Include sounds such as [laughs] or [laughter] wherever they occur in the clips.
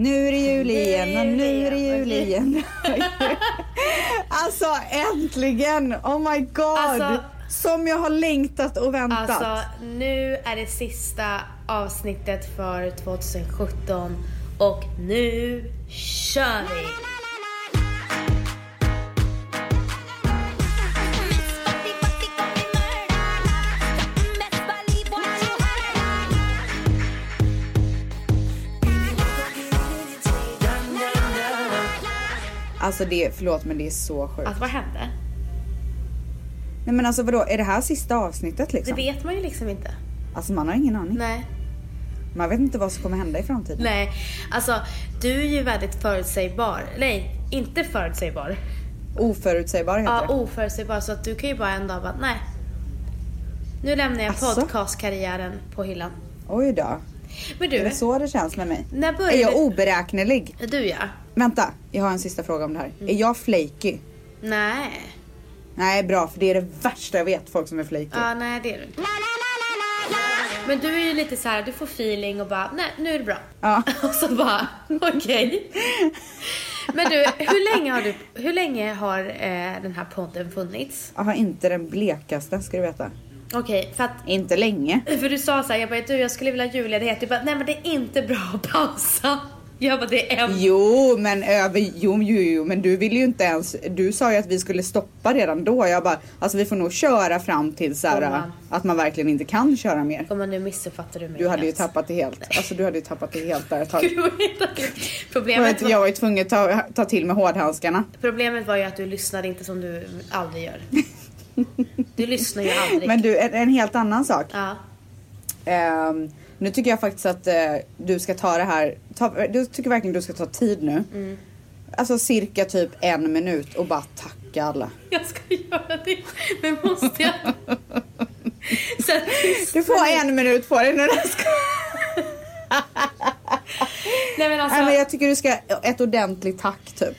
Nu är det jul igen och nu är det jul igen. [laughs] alltså äntligen! Oh my god! Alltså- Som jag har längtat och väntat. Alltså, nu är det sista avsnittet för 2017 och nu kör vi! Alltså det, förlåt men det är så sjukt. Alltså vad hände? Nej men alltså vadå, är det här sista avsnittet Det liksom? vet man ju liksom inte. Alltså man har ingen aning. Nej. Man vet inte vad som kommer hända i framtiden. Nej, alltså du är ju väldigt förutsägbar. Nej, inte förutsägbar. Oförutsägbar heter Ja, det. oförutsägbar. Så att du kan ju bara en dag bara, nej. Nu lämnar jag Asså? podcastkarriären på hyllan. Oj då. Men Är du, det så det känns med mig? när Är började jag oberäknelig? Du ja. Vänta, jag har en sista fråga om det här. Mm. Är jag flaky? Nej. Nej, bra för det är det värsta jag vet, folk som är flaky. Ja, nej det är du inte. Men du är ju lite så här, du får feeling och bara, nej nu är det bra. Ja. [laughs] Och så bara, okej. Men du, hur länge har, du, hur länge har eh, den här podden funnits? Jag har inte den blekaste ska du veta. Okej, för att Inte länge. För du sa så här, jag bara du jag skulle vilja ha julledighet. Du bara, nej men det är inte bra att pausa. Jag bara, det är en... Jo men över, jo, jo, jo men du ville ju inte ens, du sa ju att vi skulle stoppa redan då. Jag bara, alltså vi får nog köra fram till så här, att man verkligen inte kan köra mer. Gumman nu missuppfattar du mig Du hade ju helt. tappat det helt. Alltså du hade ju tappat det helt där ett tag. [laughs] Var Problemet, Jag var, ju tvungen att ta, ta till med hårdhandskarna. problemet var ju att du lyssnade inte som du aldrig gör. [laughs] Du lyssnar ju aldrig. Men du, en, en helt annan sak. Ja. Ehm, nu tycker jag faktiskt att eh, du ska ta det här, ta, du tycker verkligen du ska ta tid nu. Mm. Alltså cirka typ en minut och bara tacka alla. Jag ska göra det. Men måste jag? [laughs] Tyst. Du får en minut på dig nu. Nej men alltså. Nej men jag tycker du ska, ett ordentligt tack typ.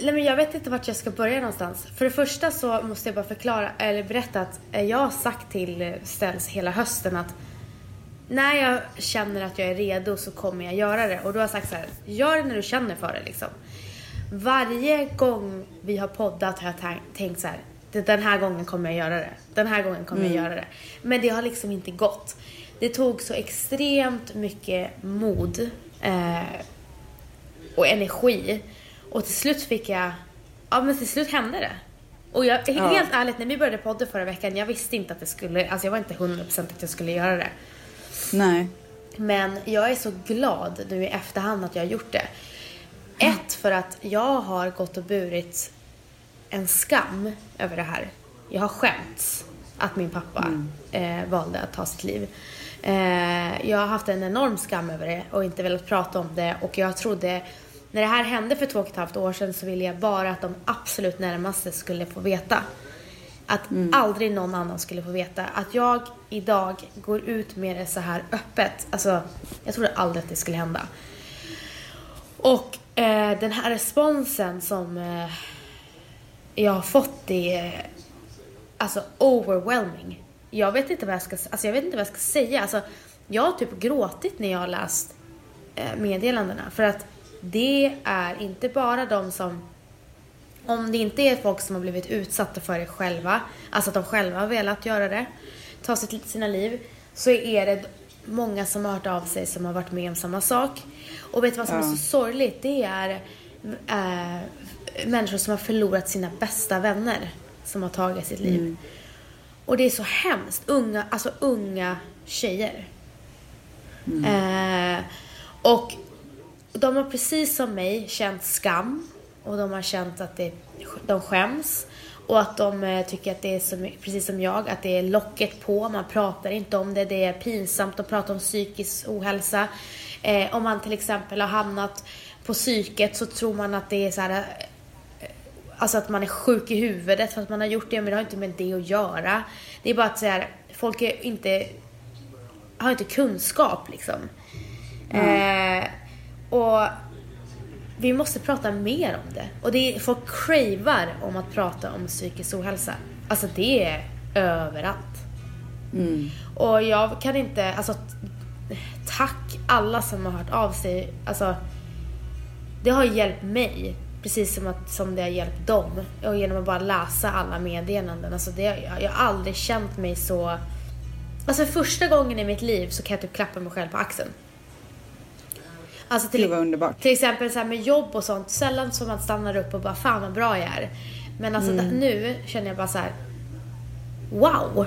Nej men jag vet inte vart jag ska börja någonstans. För det första så måste jag bara förklara, eller berätta att jag har sagt till Ställs hela hösten att när jag känner att jag är redo så kommer jag göra det. Och då har jag sagt så här, gör det när du känner för det liksom. Varje gång vi har poddat har jag tän- tänkt så här, "Det- den här gången kommer jag göra det. Den här gången kommer jag göra det. Men det har liksom inte gått. Det tog så extremt mycket mod eh, och energi. Och till slut fick jag, ja men till slut hände det. Och jag, helt ärligt, när vi började podda förra veckan, jag visste inte att det skulle, alltså jag var inte 100% att jag skulle göra det. Nej. Men jag är så glad nu i efterhand att jag har gjort det. Ett, för att jag har gått och burit en skam över det här. Jag har skämts att min pappa eh, valde att ta sitt liv. Eh, jag har haft en enorm skam över det och inte velat prata om det och jag trodde när det här hände för två och ett halvt år sedan så ville jag bara att de absolut närmaste skulle få veta. Att aldrig någon annan skulle få veta. Att jag idag går ut med det så här öppet. Alltså, jag trodde aldrig att det skulle hända. Och eh, den här responsen som eh, jag har fått är alltså overwhelming. Jag vet inte vad jag ska, alltså, jag vet inte vad jag ska säga. Alltså, jag har typ gråtit när jag har läst eh, meddelandena. För att det är inte bara de som om det inte är folk som har blivit utsatta för det själva, alltså att de själva har velat göra det, ta sitt, sina liv, så är det många som har hört av sig som har varit med om samma sak. Och vet du vad som är så sorgligt? Det är äh, människor som har förlorat sina bästa vänner som har tagit sitt liv. Och det är så hemskt. Unga, alltså unga tjejer. Eh, och de har precis som mig känt skam och de har känt att det, de skäms och att de eh, tycker att det är som, precis som jag, att det är locket på, man pratar inte om det, det är pinsamt att prata om psykisk ohälsa. Eh, om man till exempel har hamnat på psyket så tror man att det är så här eh, Alltså att man är sjuk i huvudet för att man har gjort det, men det har inte med det att göra. Det är bara att så här, folk är inte, har inte kunskap liksom. Eh, och vi måste prata mer om det. Och det är, folk cravar om att prata om psykisk ohälsa. Alltså det är överallt. Och jag kan inte, alltså tack alla som har hört av sig. Alltså det har hjälpt mig. Precis som, att, som det har hjälpt dem. Och genom att bara läsa alla meddelanden. Alltså det, jag, jag har aldrig känt mig så... Alltså första gången i mitt liv så kan jag typ klappa mig själv på axeln. Alltså till, Det var underbart. till exempel så här med jobb och sånt. Sällan så man stannar upp och bara fan vad bra jag är. Men alltså Mm. nu känner jag bara så här. Wow!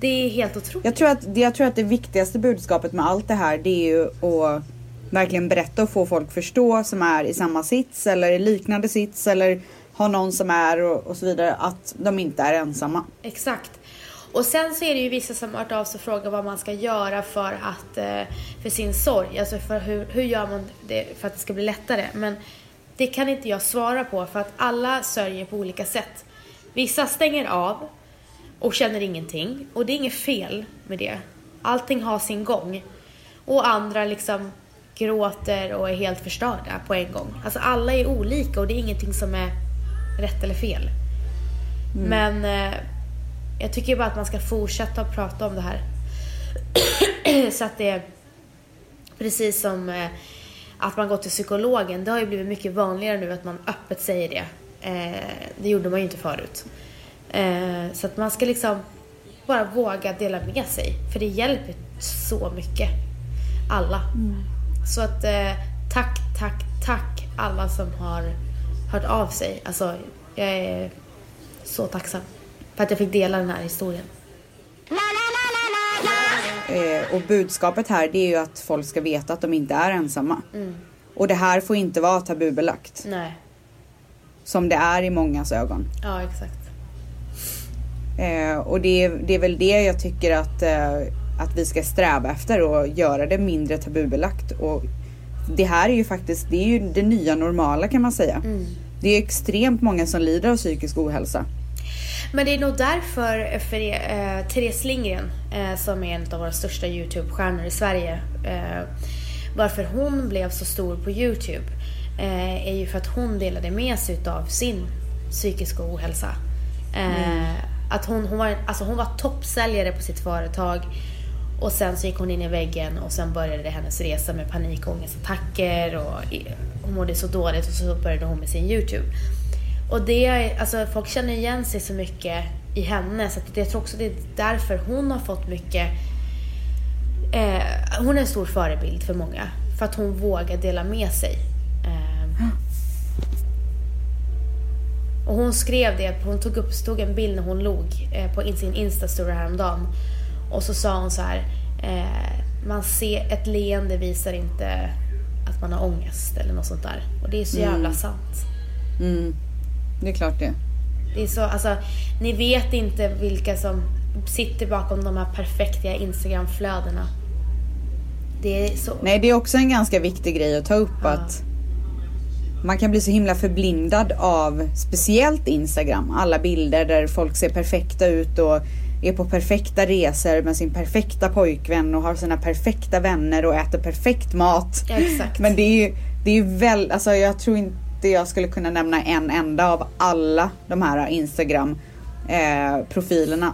Det är helt otroligt. Jag tror, att, det- jag tror att det viktigaste budskapet med allt det här det är ju att verkligen berätta och få folk förstå som är i samma sits eller i liknande sits eller har någon som är och, och så vidare att de inte är ensamma. Exakt. Och sen så är det ju vissa som har hört av sig och frågat vad man ska göra för att eh, för sin sorg. Alltså för hur, hur gör man det för att det ska bli lättare? Men det kan inte jag svara på för att alla sörjer på olika sätt. Vissa stänger av och känner ingenting och det är inget fel med det. Allting har sin gång. Och andra liksom gråter och är helt förstörda på en gång. Alltså alla är olika och det är ingenting som är rätt eller fel. Men eh, jag tycker bara att man ska fortsätta att prata om det här. [clears throat] Så att det är precis som eh, att man går till psykologen. Det har ju blivit mycket vanligare nu att man öppet säger det. Eh, det gjorde man ju inte förut. Eh, så att man ska liksom bara våga dela med sig. För det hjälper så mycket. Alla. Så att tack, tack, tack alla som har hört av sig. Alltså, jag är så tacksam för att jag fick dela den här historien. Eh, och budskapet här det är ju att folk ska veta att de inte är ensamma. Och det här får inte vara tabubelagt. Nej. Som det är i mångas ögon. Ja, exakt. Eh, och det, är- det är väl det jag tycker att, eh, att vi ska sträva efter och göra det mindre tabubelagt. Och det här är ju faktiskt det, är ju det nya normala kan man säga. Det är extremt många som lider av psykisk ohälsa. Men det är nog därför för eh, Therese Lindgren, eh, som är en av våra största YouTube-stjärnor i Sverige, eh, varför hon blev så stor på YouTube eh, är ju för att hon delade med sig av sin psykiska ohälsa. Eh, att hon, hon, var, alltså hon var toppsäljare på sitt företag och sen så gick hon in i väggen och sen började hennes resa med panikångestattacker och hon mådde så dåligt och så började hon med sin YouTube. Och det, alltså folk känner igen sig så mycket i henne så att jag tror också det är därför hon har fått mycket eh, Hon är en stor förebild för många. För att hon vågar dela med sig. Eh, och hon skrev det, hon tog upp, stod en bild när hon log eh, på in- sin instastory häromdagen. Och så sa hon så här. Eh, man ser, ett leende visar inte att man har ångest eller något sånt där. Och det är så jävla sant. Mm. Det är klart det. Det är så, alltså, ni vet inte vilka som sitter bakom de här perfekta Instagram-flödena. Det är så... Nej, det är också en ganska viktig grej att ta upp Ja. att man kan bli så himla förblindad av speciellt Instagram. Alla bilder där folk ser perfekta ut och är på perfekta resor med sin perfekta pojkvän och har sina perfekta vänner och äter perfekt mat. Ja, exakt. [laughs] Men det är ju, det är ju väl, alltså jag tror inte jag skulle kunna nämna en enda av alla de här Instagram eh, profilerna.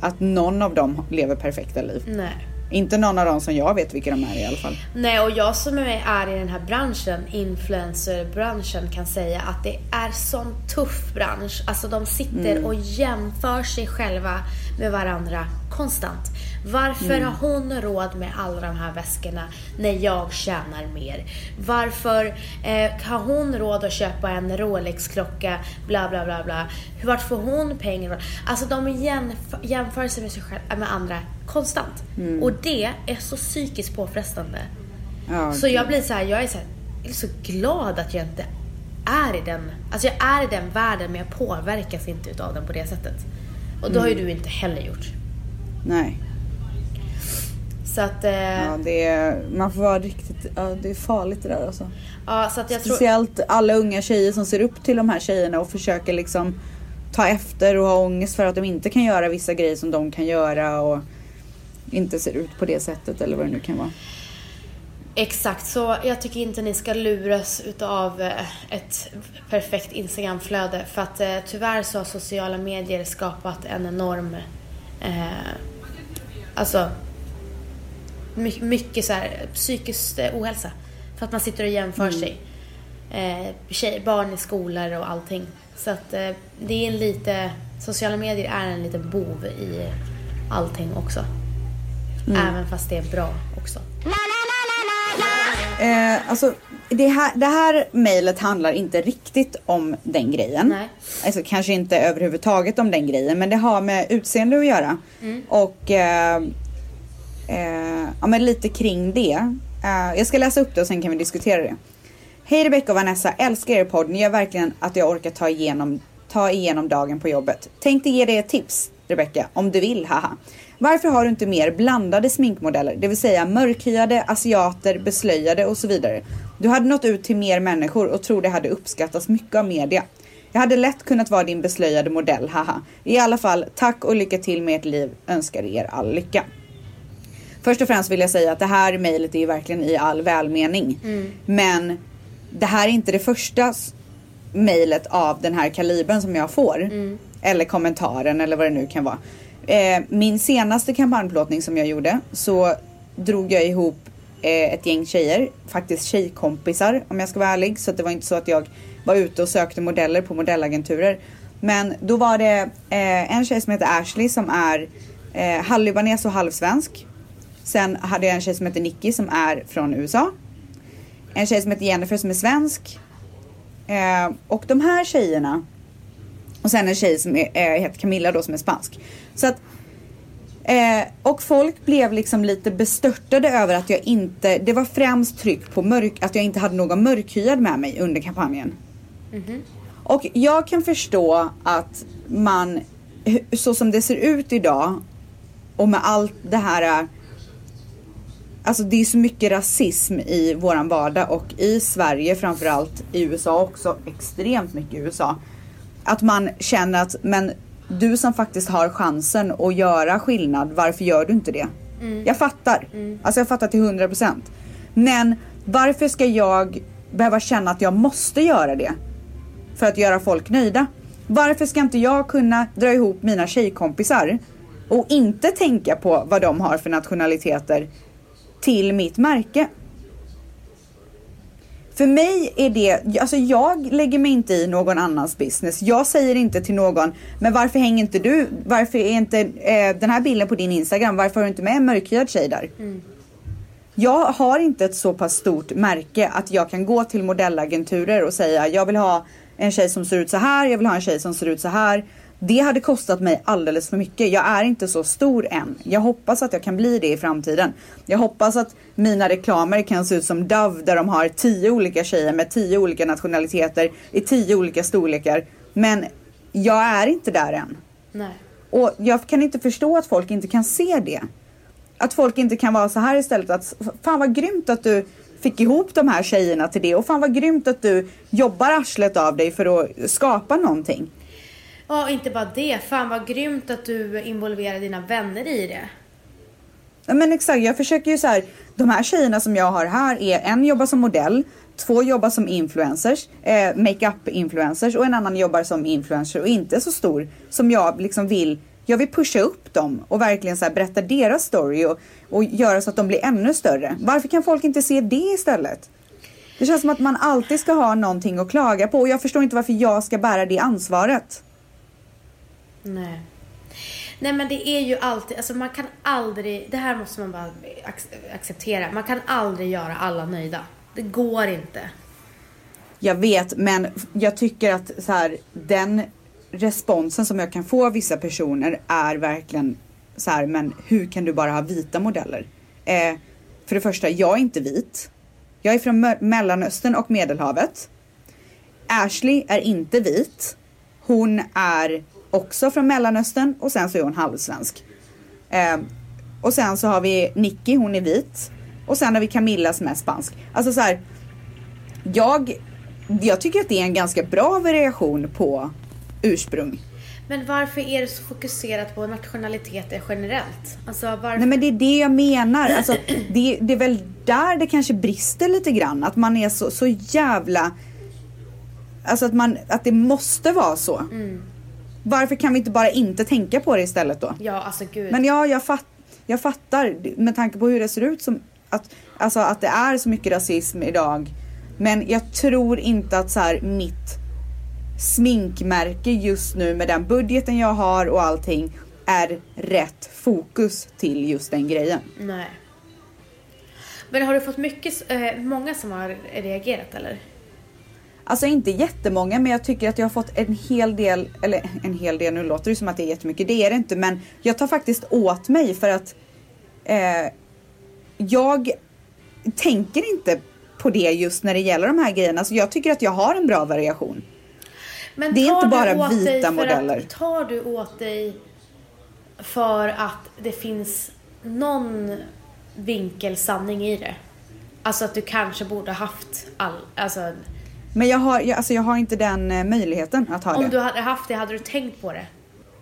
Att någon av dem lever perfekta liv. Nej. Inte någon av dem som jag vet vilka de är i alla fall. Nej, och jag som är i den här branschen, influencerbranschen, kan säga att det är sån tuff bransch. Alltså de sitter och jämför sig själva med varandra konstant. Varför har hon råd med alla de här väskorna när jag tjänar mer? Varför eh, har hon råd att köpa en Rolex-klocka? Bla, bla, bla, bla. Vart får hon pengar? Alltså de jämf- jämför sig med sig själva, med andra konstant. Och det är så psykiskt påfrestande. Ja, Så jag blir så här, jag är så, här, jag är så glad att jag inte är i den, alltså jag är i den världen men jag påverkas inte utav den på det sättet. Och då har ju du inte heller gjort. Nej. Så att, eh, Ja, ja. det är, man får vara riktigt, ja, det är farligt det där alltså. så att jag tror, Speciellt alla unga tjejer som ser upp till de här tjejerna och försöker liksom ta efter och ha ångest för att de inte kan göra vissa grejer som de kan göra och inte ser ut på det sättet eller vad det nu kan vara. exakt, så jag tycker inte ni ska luras utav eh, ett perfekt Instagramflöde för att eh, tyvärr så har sociala medier skapat en enorm, eh, my- mycket så här psykisk eh, ohälsa. För att man sitter och jämför sig. Eh, tjej, barn i skolor och allting. Så att eh, det är en lite, sociala medier är en liten bov i allting också. Även fast det är bra också. Eh, alltså, det här, det här mejlet handlar inte riktigt om den grejen. Nej. Alltså kanske inte överhuvudtaget om den grejen, men det har med utseende att göra. Och eh, eh, ja, men lite kring det. Eh, jag ska läsa upp det och sen kan vi diskutera det. Hej Rebecca och Vanessa, älskar er podd. Ni gör verkligen att jag orkar ta igenom, ta igenom dagen på jobbet. Tänkte ge dig ett tips, Rebecca, om du vill, haha. Varför har du inte mer blandade sminkmodeller, det vill säga mörkhyade, asiater, beslöjade och så vidare? Du hade nått ut till mer människor och tror det hade uppskattats mycket av media. Jag hade lätt kunnat vara din beslöjade modell, haha. I alla fall, tack och lycka till med ert liv. Önskar er all lycka. Först och främst vill jag säga att det här mejlet är ju verkligen i all välmening. Men det här är inte det första mejlet av den här kalibern som jag får. Eller kommentaren eller vad det nu kan vara. Eh, min senaste kampanjplåtning som jag gjorde så drog jag ihop eh, ett gäng tjejer, faktiskt tjejkompisar om jag ska vara ärlig. Så att det var inte så att jag var ute och sökte modeller på modellagenturer. Men då var det eh, en tjej som heter Ashley som är eh, halvlibanes och halvsvensk. Sen hade jag en tjej som heter Nicky som är från USA. En tjej som heter Jennifer som är svensk. Eh, och de här tjejerna. Och sen en tjej som är, eh, heter Camilla då som är spansk. Så att Eh, och folk blev liksom lite bestörtade över att jag inte, det var främst tryck på mörk, att jag inte hade någon mörkhyad med mig under kampanjen. Och jag kan förstå att man, så som det ser ut idag och med allt det här Alltså det är så mycket rasism i våran vardag och i Sverige framförallt, i USA också, extremt mycket i USA. Att man känner att, men du som faktiskt har chansen att göra skillnad, varför gör du inte det? Jag fattar. Alltså jag fattar till 100%. Men varför ska jag behöva känna att jag måste göra det? För att göra folk nöjda. Varför ska inte jag kunna dra ihop mina tjejkompisar och inte tänka på vad de har för nationaliteter till mitt märke? För mig är det, alltså jag lägger mig inte i någon annans business. Jag säger inte till någon, men varför hänger inte du, varför är inte eh, den här bilden på din Instagram, varför har du inte med en mörkhyad tjej där? Jag har inte ett så pass stort märke att jag kan gå till modellagenturer och säga jag vill ha en tjej som ser ut så här, jag vill ha en tjej som ser ut så här. Det hade kostat mig alldeles för mycket. Jag är inte så stor än. Jag hoppas att jag kan bli det i framtiden. Jag hoppas att mina reklamer kan se ut som Dove där de har tio olika tjejer med tio olika nationaliteter i tio olika storlekar. Men jag är inte där än. Nej. Och jag kan inte förstå att folk inte kan se det. Att folk inte kan vara så här istället att fan vad grymt att du fick ihop de här tjejerna till det och fan vad grymt att du jobbar arslet av dig för att skapa någonting. Ja, inte bara det. Fan vad grymt att du involverar dina vänner i det. Ja, Men exakt, jag försöker ju så här. De här tjejerna som jag har här är en jobbar som modell, två jobbar som influencers, eh, makeup influencers och en annan jobbar som influencer och inte så stor som jag liksom vill. Jag vill pusha upp dem och verkligen så här berätta deras story och, och göra så att de blir ännu större. Varför kan folk inte se det istället? Det känns som att man alltid ska ha någonting att klaga på och jag förstår inte varför jag ska bära det ansvaret. Nej. Nej men det är ju alltid, alltså man kan aldrig, det här måste man bara ac- acceptera. Man kan aldrig göra alla nöjda. Det går inte. Jag vet, men jag tycker att så här, den responsen som jag kan få av vissa personer är verkligen så här, men hur kan du bara ha vita modeller? Eh, för det första, jag är inte vit. Jag är från Mellanöstern och Medelhavet. Ashley är inte vit. Hon är också från Mellanöstern och sen så är hon halvsvensk. Eh, och sen så har vi Nicky, hon är vit. Och sen har vi Camilla som är spansk. Alltså så här, jag, jag tycker att det är en ganska bra variation på ursprung. Men varför är du så fokuserat på nationaliteter generellt? Alltså varför? Nej men det är det jag menar. Alltså, det, det är väl där det kanske brister lite grann. Att man är så, så jävla... Alltså att, man, att det måste vara så. Varför kan vi inte bara inte tänka på det istället då? Ja, alltså gud. Men ja, jag, fatt, jag fattar med tanke på hur det ser ut som... att, alltså att det är så mycket rasism idag. Men jag tror inte att så här, mitt sminkmärke just nu med den budgeten jag har och allting är rätt fokus till just den grejen. Nej. Men har du fått mycket, eh, många som har reagerat eller? Alltså inte jättemånga men jag tycker att jag har fått en hel del, eller en hel del, nu låter det som att det är jättemycket, det är det inte men jag tar faktiskt åt mig för att eh, jag tänker inte på det just när det gäller de här grejerna. Så jag tycker att jag har en bra variation. Men Det är inte bara vita modeller. Att, tar du åt dig för att det finns någon vinkelsanning i det? Alltså att du kanske borde haft all, alltså Men jag har, jag, alltså jag har inte den eh, möjligheten att ha om det. du hade haft det, hade du tänkt på det?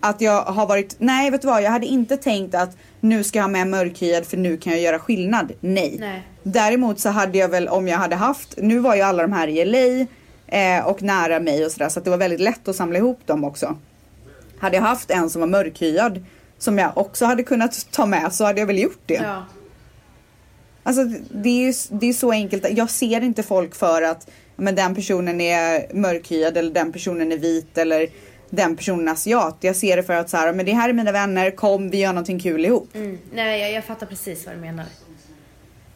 Att jag har varit, nej vet du vad, jag hade inte tänkt att nu ska jag ha med mörkhyad för nu kan jag göra skillnad. Nej. Nej. Däremot så hade jag väl om jag hade haft, nu var ju alla de här i LA eh, och nära mig och sådär så att det var väldigt lätt att samla ihop dem också. Hade jag haft en som var mörkhyad som jag också hade kunnat ta med så hade jag väl gjort det. Ja. Alltså det är ju det är så enkelt. Jag ser inte folk för att men den personen är mörkhyad eller den personen är vit eller den personen är asiat. Jag ser det för att så här, men det här är mina vänner, kom vi gör någonting kul ihop. Mm. Nej, jag, jag fattar precis vad du menar.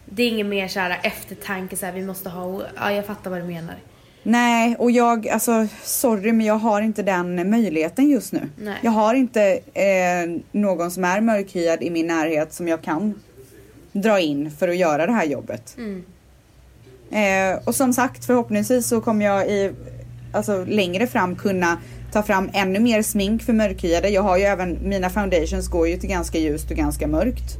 Det är inget mer så här eftertanke så här, vi måste ha, ja jag fattar vad du menar. Nej, och jag, alltså sorry men jag har inte den möjligheten just nu. Nej. Jag har inte eh, någon som är mörkhyad i min närhet som jag kan dra in för att göra det här jobbet. Mm. Eh, och som sagt förhoppningsvis så kommer jag i, alltså längre fram kunna ta fram ännu mer smink för mörkhyade. Jag har ju även, mina foundations går ju till ganska ljust och ganska mörkt.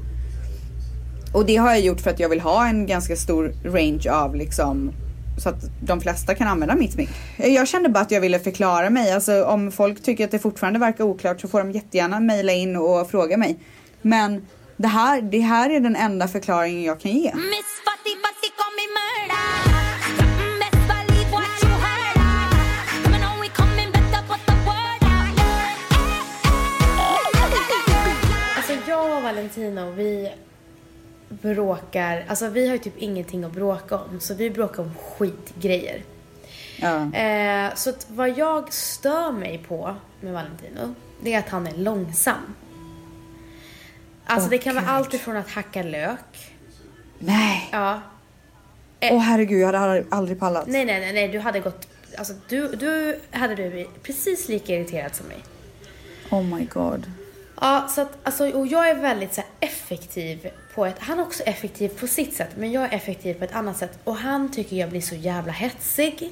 Och det har jag gjort för att jag vill ha en ganska stor range av liksom så att de flesta kan använda mitt smink. Eh, jag kände bara att jag ville förklara mig. Alltså om folk tycker att det fortfarande verkar oklart så får de jättegärna mejla in och fråga mig. Men det här, det här är den enda förklaringen jag kan ge. Miss Fatty Fatty jag och vi bråkar, alltså vi har ju typ ingenting att bråka om, så vi bråkar om skitgrejer. Ja. Eh, så att vad jag stör mig på med Valentino, det är att han är långsam. Alltså Åh, det kan vara Gud. allt ifrån att hacka lök, Nej. ja. Åh herregud, jag hade aldrig, aldrig pallat. Nej, nej, nej, nej, du hade gått, alltså du, du hade du blivit precis lika irriterad som mig. Oh my god. Ja, så att, alltså, och jag är väldigt så här, effektiv på ett, han är också effektiv på sitt sätt, men jag är effektiv på ett annat sätt. Och han tycker jag blir så jävla hetsig.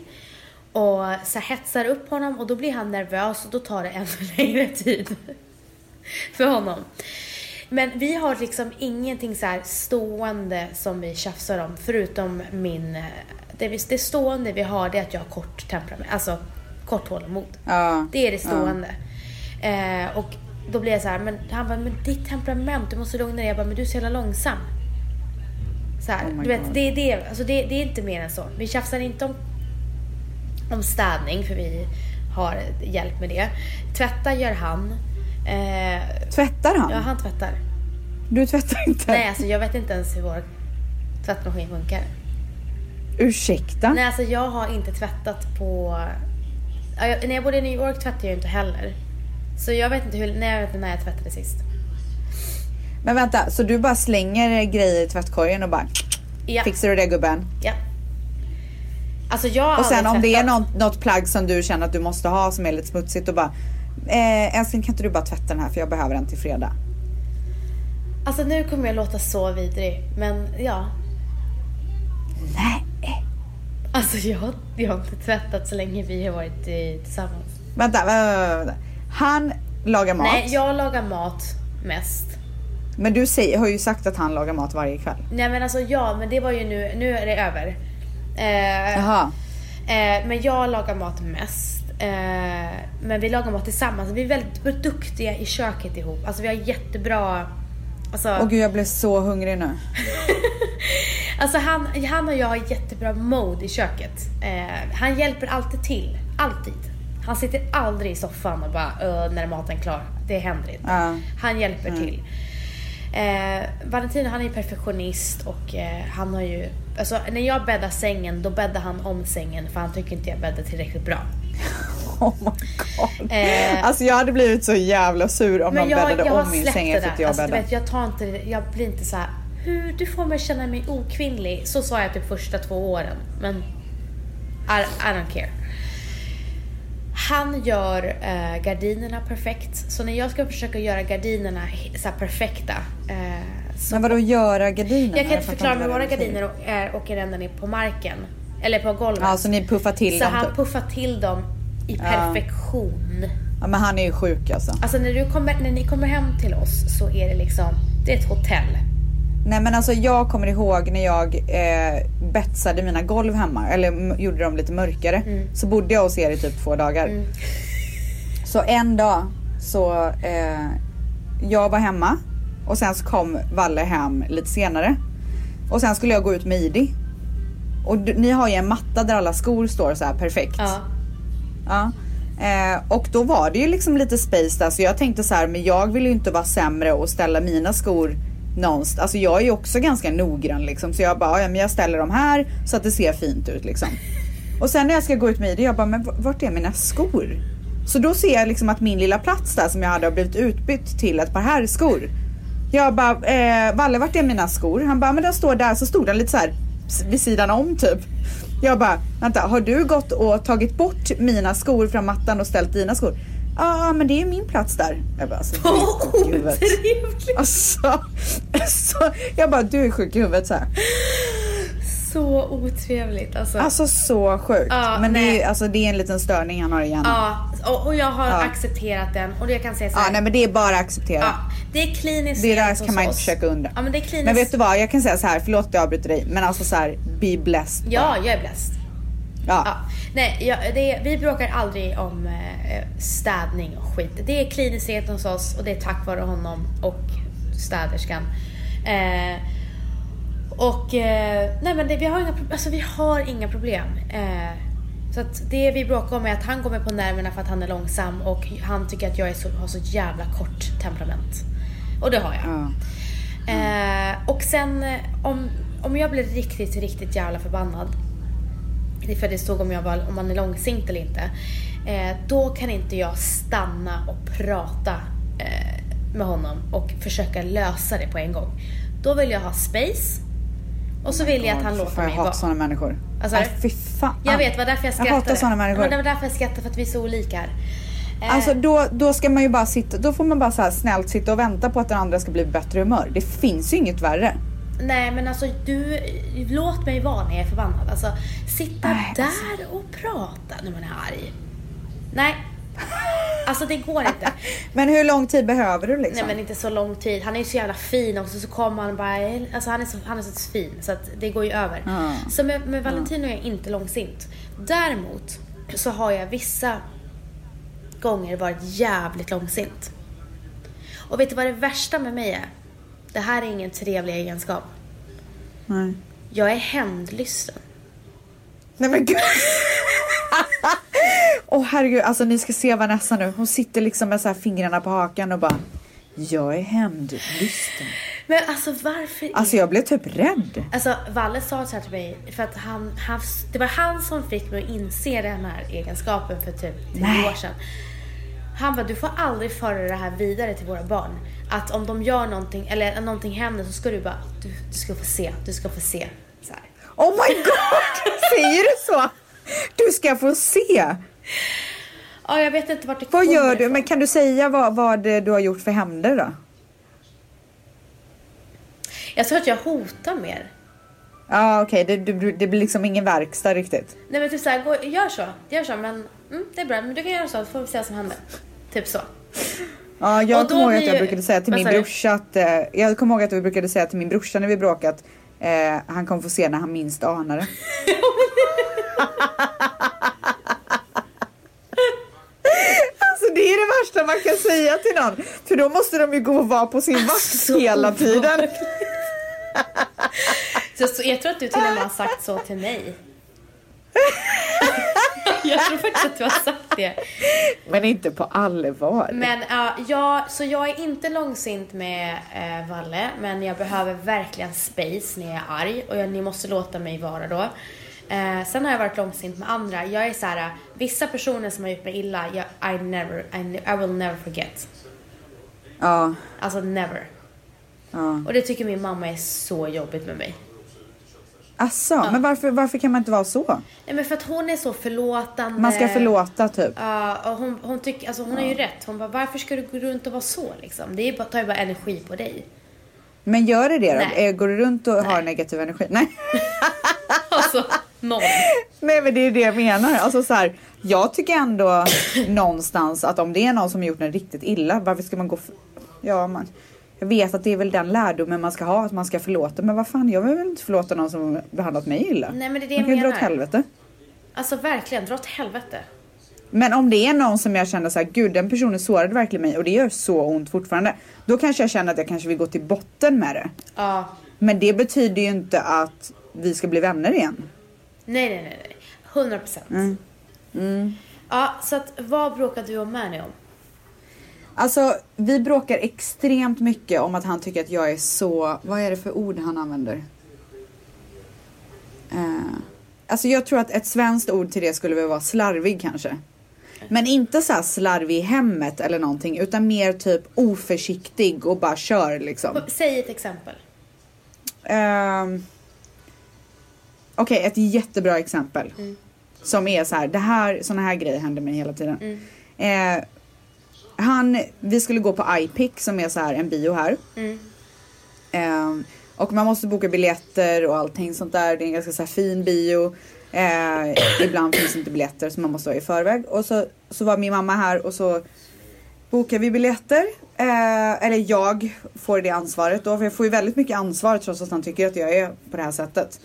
Och så här, hetsar upp honom och då blir han nervös och då tar det ännu [laughs] längre tid. för honom. Men vi har liksom ingenting så här stående som vi tjafsar om, förutom min, det, det stående vi har det är att jag har kort temperament, alltså kort tålamod. Ja. Det är det stående. Eh, och då blir jag så här, men han bara, men ditt temperament, du måste lugna dig. Jag bara, men du är så jävla långsam. Så här, Oh du vet, God. det, är det, alltså det, det är inte mer än så. Vi tjafsar inte om, om städning, för vi har hjälp med det. Tvätta gör han. Eh, Tvättar han? ja, han tvättar. Du tvättar inte? Nej, alltså jag vet inte ens hur vår tvättmaskin funkar. Ursäkta? Nej, alltså jag har inte tvättat på... När jag bodde i New York tvättade jag inte heller. Så jag vet inte, hur, nej, jag vet när jag tvättade sist. Men vänta, så du bara slänger grejer i tvättkorgen och bara Ja. fixar du det gubben? ja. Alltså jag har Och sen om det är något, något plagg som du känner att du måste ha som är lite smutsigt och bara eh, älskling kan inte du bara tvätta den här för jag behöver den till fredag. Alltså nu kommer jag låta så vidrig, men ja. Nej. Alltså jag, jag har inte tvättat så länge vi har varit i, tillsammans. Vänta, vänta, vänta. Han lagar mat. Nej, jag lagar mat mest. Men du säger, har ju sagt att han lagar mat varje kväll. Nej men alltså ja, men det var ju nu, nu är det över. Eh, Jaha. Eh, men jag lagar mat mest. Eh, men vi lagar mat tillsammans. Vi är väldigt duktiga i köket ihop. Alltså vi har jättebra... Alltså, Åh gud jag blev så hungrig nu. [laughs] alltså han, han och jag har jättebra mode i köket. Eh, han hjälper alltid till. Alltid. Han sitter aldrig i soffan och bara "Öh, när maten är klar. Det händer inte. Ja. Han hjälper till. Eh, Valentino han är perfektionist och eh, han har ju, alltså när jag bäddar sängen då bäddar han om sängen för han tycker inte jag bäddar tillräckligt bra. [laughs] Oh my god. Eh, alltså jag hade blivit så jävla sur om någon jag, bäddade jag om min säng efter att jag Alltså, bäddade. vet, jag, tar inte, jag blir inte så här. hur du får mig känna mig okvinnlig. Så sa jag typ första två åren. Men I, I don't care. Han gör eh, gardinerna perfekt. Så när jag ska försöka göra gardinerna så perfekta. Eh, så Men vadå göra gardinerna? jag kan inte förklara, men våra gardiner å- är, åker ända ner på marken. Eller på golvet. Ja, så ni puffar till så dem han typ. puffar till dem i perfektion. Ja men han är ju sjuk alltså. Alltså när, du kommer, när ni kommer hem till oss så är det liksom, det är ett hotell. Nej men alltså jag kommer ihåg när jag eh, betsade mina golv hemma, eller gjorde dem lite mörkare. Mm. Så bodde jag hos er i typ två dagar. Så en dag så eh, jag var hemma och sen så kom Valle hem lite senare. Och sen skulle jag gå ut med Idi. Och ni har ju en matta där alla skor står så här perfekt. Ja. Ja. Eh, och då var det ju liksom lite space där så jag tänkte så här, men jag vill ju inte vara sämre och ställa mina skor någonstans. Alltså jag är ju också ganska noggrann liksom så jag bara, ja men jag ställer dem här så att det ser fint ut liksom. Och sen när jag ska gå ut med det, jag bara, men vart är mina skor? Så då ser jag liksom att min lilla plats där som jag hade har blivit utbytt till ett par herrskor. Jag bara, eh, Valle vart är mina skor? Han bara, men den står där. Så stod den lite så här vid sidan om typ. Jag bara, vänta har du gått och tagit bort mina skor från mattan och ställt dina skor? Ja, ah, men det är min plats där. Jag bara, alltså, du är sjuk i [laughs] huvudet. Otrevligt. Alltså, så, jag bara, du är sjuk i huvudet så här. Så otrevligt alltså. Alltså så sjukt. Ja, men det är, alltså, det är en liten störning han har igen. Ja, Ja, och, och jag har Ja. accepterat den och jag kan säga så här. nej men det är bara att acceptera. ja, det är kliniskt Det där kan man inte oss. försöka undra. Ja men det är kliniskt. Men vet du vad, jag kan säga så här, förlåt att jag avbryter dig, men alltså så här, be blessed. Ja, jag är bläst. Ja. Ja. Nej, jag, det, vi bråkar aldrig om eh, städning och skit. Det är kliniskt rent hos oss och det är tack vare honom och städerskan. Eh, och eh, nej men det, vi, har inga, alltså, vi har inga problem. Eh, så att det vi bråkar om är att han går mig på nerverna för att han är långsam och han tycker att jag så, har så jävla kort temperament. Och det har jag. Ja. Eh, och sen eh, om, om jag blir riktigt, riktigt jävla förbannad. För det stod om, jag var, om man är långsint eller inte. Eh, då kan inte jag stanna och prata eh, med honom och försöka lösa det på en gång. Då vill jag ha space. Och så vill jag att han låter mig Jag hatar vara. sådana människor. Alltså, Nej, fy fan. Jag vet, vad därför jag skrattade. Jag hatar sådana människor. Men det var därför jag skrattade, för att vi är så olika här. Eh, Alltså då, då ska man ju bara sitta, då får man bara så här snällt sitta och vänta på att den andra ska bli bättre humör. Det finns ju inget värre. Nej men alltså du, låt mig vara när jag är förbannad. Alltså sitta Nej, där och prata när man är arg. Nej. Alltså det går inte. [laughs] Men hur lång tid behöver du liksom? Nej men inte så lång tid. Han är ju så jävla fin också så kommer han bara, alltså han är så, han är så fin så att det går ju över. Ja. Så med, med Valentino är jag inte långsint. Däremot så har jag vissa gånger varit jävligt långsint. Och vet du vad det värsta med mig är? Det här är ingen trevlig egenskap. Nej. Jag är hämndlysten. Nej men gud. Åh herregud, alltså ni ska se Vanessa nu. Hon sitter liksom med så här fingrarna på hakan och bara Jag är hämndlysten. Men alltså varför? Alltså jag blev typ rädd. Alltså Valle sa så här till mig för att han, han, det var han som fick mig att inse den här egenskapen för typ tio år sedan. Han bara, du får aldrig föra det här vidare till våra barn. Att om de gör någonting eller någonting händer så ska du bara, du, du ska få se, du ska få se. Så här. Oh my god! [laughs] Säger du så? Du ska få se. Ja, jag vet inte vart det Vad gör du? ifrån. Men kan du säga vad, vad du har gjort för hämnder då? Jag tror att jag hotar mer. Ja okej, det, det, det blir liksom ingen verkstad riktigt. Nej men typ såhär, gör så, gör så men mm, det är bra, men du kan göra så, får vi se vad som händer. Typ så. Ja, jag kommer ihåg att jag ju- brukade säga till vad min brorsa att, eh, jag kommer ihåg att vi brukade säga till min brorsa när vi bråkat, eh, han kommer få se när han minst anar det. [laughs] Alltså det är det värsta man kan säga till någon. För då måste de ju gå och vara på sin vakt Så hela tiden. Så, så jag tror att du till och med har sagt så till mig. [laughs] jag tror faktiskt att du har sagt det. Men inte på allvar. Men ja, jag, så jag är inte långsint med eh, Valle, men jag behöver verkligen space när jag är arg och jag, ni måste låta mig vara då. Eh, sen har jag varit långsint med andra. Jag är så här, vissa personer som har gjort mig illa, jag, I never, I, I will never forget. Ja, Alltså never. ja. Och det tycker min mamma är så jobbigt med mig. Asså, men varför, varför kan man inte vara så? Nej men för att hon är så förlåtande. Man ska förlåta typ. Ja, och hon, hon tycker, alltså hon har ju rätt. Hon bara, varför ska du gå runt och vara så liksom? Det är bara, tar ju bara energi på dig. Men gör det det då? Nej. Eh, Går du runt och har negativ energi? Nej. [laughs] Alltså, noll. Nej men det är det jag menar. Alltså så här, jag tycker ändå [coughs] någonstans att om det är någon som har gjort en riktigt illa, varför ska man gå... För... Ja, man... Jag vet att det är väl den lärdomen man ska ha, att man ska förlåta. Men vad fan, jag vill väl inte förlåta någon som behandlat mig illa? Nej men det är det man jag kan ju dra menar. åt helvete. Alltså verkligen, dra åt helvete. Men om det är någon som jag känner så här, gud den personen sårade verkligen mig och det gör så ont fortfarande. Då kanske jag känner att jag kanske vill gå till botten med det. Ja. Men det betyder ju inte att vi ska bli vänner igen. Nej, nej, nej. nej. 100 procent. Mm. Ja, så att vad bråkar du och Mani om? Alltså vi bråkar extremt mycket om att han tycker att jag är så, vad är det för ord han använder? Eh, alltså jag tror att ett svenskt ord till det skulle väl vara slarvig kanske. Men inte så här slarvig i hemmet eller någonting utan mer typ oförsiktig och bara kör liksom. Säg ett exempel. Ehm, Okej, ett jättebra exempel. Som är så här, det här, såna här grejer händer mig hela tiden. Eh, han, vi skulle gå på iPic som är så här en bio här. Mm. Eh, och man måste boka biljetter och allting sånt där. Det är en ganska så här fin bio. Eh, ibland finns inte biljetter så man måste vara i förväg. Och så, så var min mamma här och så bokar vi biljetter. Eh, eller jag får det ansvaret då. För jag får ju väldigt mycket ansvar trots att han tycker att jag är på det här sättet.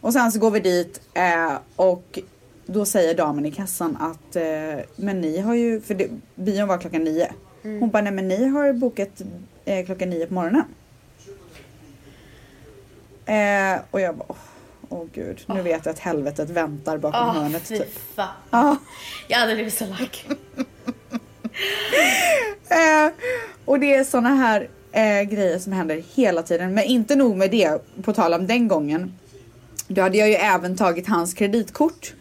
Och sen så går vi dit eh, och då säger damen i kassan att eh, men ni har ju, för det, bion var klockan nio. Hon bara nej men ni har bokat eh, klockan nio på morgonen. Eh, och jag bara åh åh, gud nu vet jag att helvetet väntar bakom Åh, hörnet. fy Typ. fan. Ja. Jag hade blivit så lack. [laughs] Eh, och det är såna här eh, grejer som händer hela tiden. Men inte nog med det, på tal om den gången. Då hade jag ju även tagit hans kreditkort.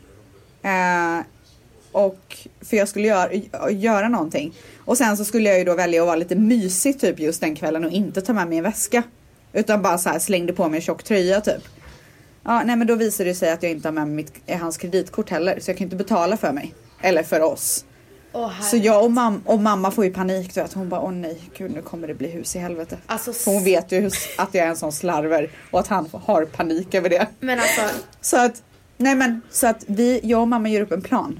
Eh, och för jag skulle göra, göra någonting. Och sen så skulle jag ju då välja att vara lite mysig typ just den kvällen och inte ta med mig en väska. Utan bara så här slängde på mig en tjock tröja typ. Ja, nej men då visade det sig att jag inte har med mig mitt, eh, hans kreditkort heller. Så jag kan inte betala för mig. Eller för oss. Åh, Så jag och, mam och mamma får ju panik. Du vet. Hon bara, åh nej, gud nu kommer det bli hus i helvete. Alltså, För hon vet ju att jag är en sån slarver och att han har panik över det. Men alltså, Så att, nej men, så att vi, jag och mamma gör upp en plan.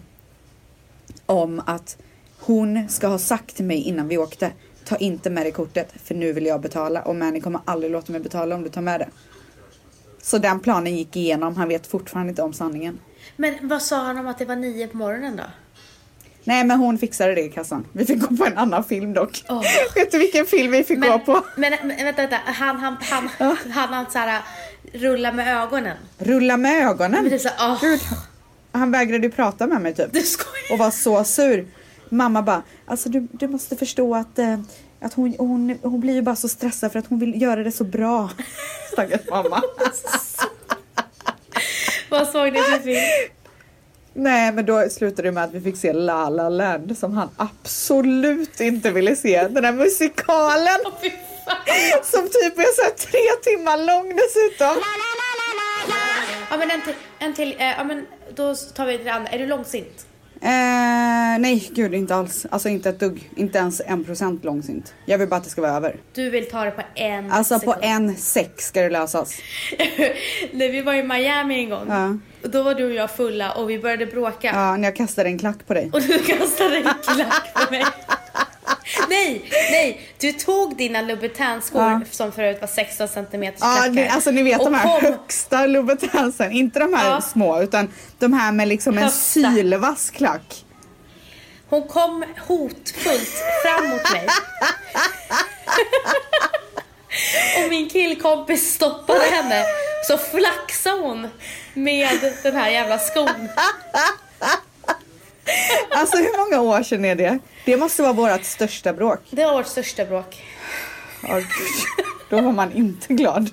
Om att hon ska ha sagt till mig innan vi åkte, ta inte med dig kortet för nu vill jag betala och Manny kommer aldrig låta mig betala om du tar med det. Så den planen gick igenom, han vet fortfarande inte om sanningen. men vad sa han om att det var nio på morgonen då? Nej men hon fixade det i kassan. Vi fick gå på en annan film dock. Åh. Vet du vilken film vi fick gå Men, på? men, men vänta, vänta. Han, han, han, han, han så här, rulla med ögonen. Rulla med ögonen. Är så, åh, Gud, han vägrade ju prata med mig typ. du skojar. Och var så sur. Mamma bara, alltså du, du måste förstå att, eh, att hon, hon, hon blir ju bara så stressad för att hon vill göra det så bra. [laughs] Stackars mamma. [laughs] Vad såg ni för film? Nej men då slutade det med att vi fick se La La Land som han absolut inte ville se. Den här musikalen. [laughs] som typ är så här tre timmar lång dessutom. Ja men en till, en till eh, ja men då tar vi det andra. Är du långsint? Eh, nej, gud inte alls. Alltså inte ett dugg. Inte ens en procent långsint. Jag vill bara att det ska vara över. Du vill ta det på en Alltså på sekund. en sex ska det lösas. [laughs] När vi var i Miami en gång. Ja. Och då var du och jag fulla och vi började bråka. Ja, när jag kastade en klack på dig. Och du kastade en klack på mig. [laughs] [laughs] nej, nej. Du tog dina Louboutin-skor Ja. som förut var 16 centimeters Ja, ni, alltså ni vet de här kom, högsta Louboutinsen. Inte de här Ja. små utan de här med liksom en sylvass klack. Hon kom hotfullt fram mot mig. [laughs] och min killkompis stoppade henne. Så flaxade hon med den här jävla skon. [laughs] Alltså hur många år sedan är det? Det måste vara vårt största bråk. Det var vårt största bråk. Åh, gud. Då var man inte glad.